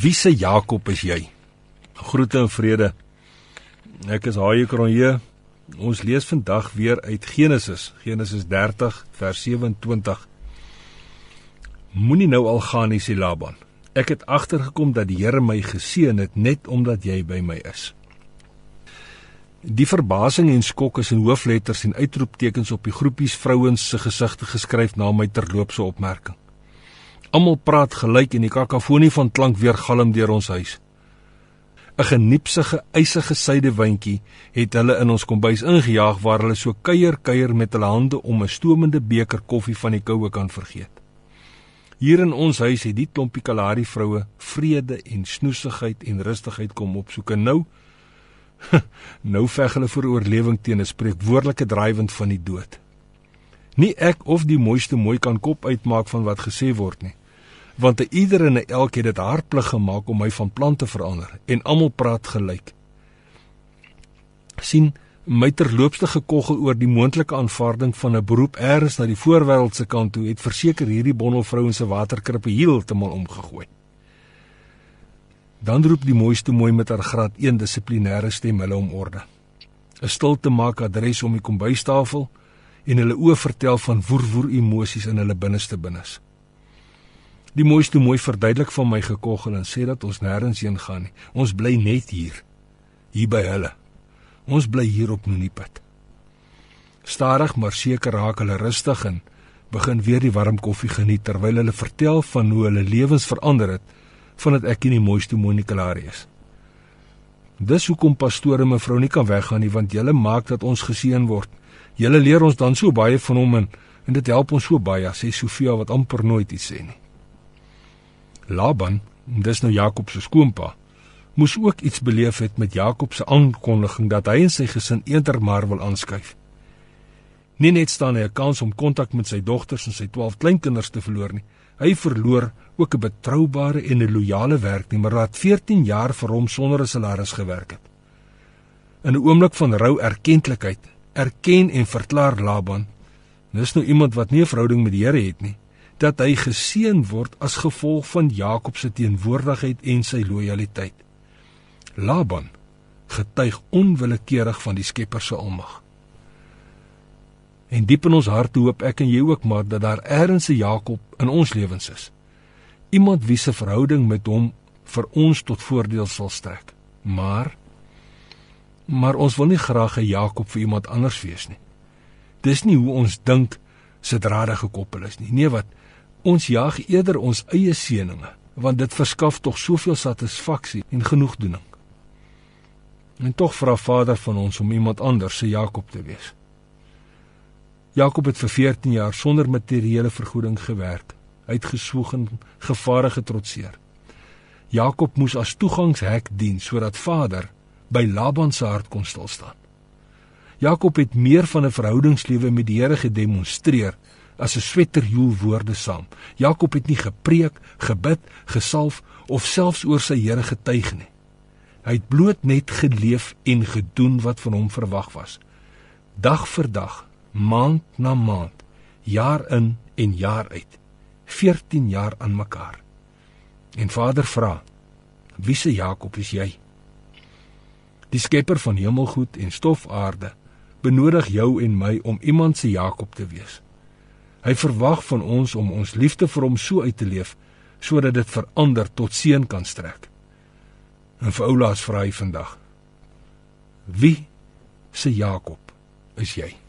Wie se Jakob is jy? Groete en vrede. Ek is Haie Kronje. Ons lees vandag weer uit Genesis, Genesis 30 vers 27. Moenie nou al gaan nie, sê Laban. Ek het agtergekom dat die Here my geseën het net omdat jy by my is. Die verbasing en skok is in hoofletters en uitroeptekens op die groepies vrouens se gesigte geskryf na my terloopse opmerking. Almal praat gelyk en die kakafonie van klank weer galm deur ons huis. 'n Geniepsige eisige sydewyntjie het hulle in ons kombuis ingejaag waar hulle so kuier kuier met hulle hande om 'n stoomende beker koffie van die koue kan vergeet. Hier in ons huis het die klompie Kalahari vroue vrede en snoesigheid en rustigheid kom opsoek en nou nou veg hulle vir oorlewing teen 'n spreekwoordelike draaiwind van die dood. Nie ek of die mooiste mooi kan kop uitmaak van wat gesê word nie want te ieder en elk het dit hartplig gemaak om my van plan te verander en almal praat gelyk. sien my terloopste gekoggel oor die moontlike aanvaarding van 'n beroep eers na die voorwêreldse kant toe het verseker hierdie bondel vrouens se waterkrippe heeltemal omgegooi. Dan roep die mooiste mooi met haar graad 1 dissiplinêre stem hulle om orde. 'n Stilte maak adres om die kombuistafel en hulle oë vertel van woerwoer emosies in hulle binneste binnes. Die mooiste mooi verduidelik van my gekoggel en sê dat ons nêrens heen gaan nie. Ons bly net hier. Hier by hulle. Ons bly hier op Nonipad. Stadig maar seker raak hulle rustig en begin weer die warm koffie geniet terwyl hulle vertel van hoe hulle lewens verander het vandat ek in die mooiste monikularie is. Dis hoekom pastoor en mevrou nie kan weggaan nie want julle maak dat ons geseën word. Julle leer ons dan so baie van hom en en dit help ons so baie, sê Sofia wat amper nooit iets sê nie. Laban, dis nou Jakob se skoonpa, moes ook iets beleef het met Jakob se aankondiging dat hy en sy gesin eerder maar wil aanskuif. Nie net staan hy 'n kans om kontak met sy dogters en sy 12 kleinkinders te verloor nie. Hy verloor ook 'n betroubare en 'n loyale werknemer wat 14 jaar vir hom sonder 'n salaris gewerk het. In 'n oomblik van rou erkenklikheid, erken en verklaar Laban: "Dis nou iemand wat nie 'n verhouding met die Here het nie dat hy geseën word as gevolg van Jakob se teenwoordigheid en sy lojaliteit. Laban getuig onwillekeurig van die Skepper se almag. En diep in ons harte hoop ek en jy ook maar dat daar eers 'n Jakob in ons lewens is. Iemand wie se verhouding met hom vir ons tot voordeel sal strek. Maar maar ons wil nie graag 'n Jakob vir iemand anders wees nie. Dis nie hoe ons dink se drade gekoppel is nie. Nee wat Ons jag eerder ons eie seëninge, want dit verskaf tog soveel satisfaksie en genoegdoening. En tog vra Vader van ons om iemand anders se Jakob te wees. Jakob het vir 14 jaar sonder materiële vergoeding gewerk, uitgeswoeg en gevare getrotseer. Jakob moes as toegangshek dien sodat Vader by Laban se hart kon stil staan. Jakob het meer van 'n verhoudingslewe met die Here gedemonstreer as 'n sweterjoel woorde saam. Jakob het nie gepreek, gebid, gesalf of selfs oor sy Here getuig nie. Hy het bloot net geleef en gedoen wat van hom verwag was. Dag vir dag, maand na maand, jaar in en jaar uit. 14 jaar aan mekaar. En Vader vra: "Wie se Jakob is jy?" Die Skepper van hemelgoed en stofaarde benodig jou en my om iemand se Jakob te wees. Hy verwag van ons om ons liefde vir hom so uit te leef sodat dit verander tot seën kan strek. En vir Oulaas vra hy vandag: Wie se Jakob is jy?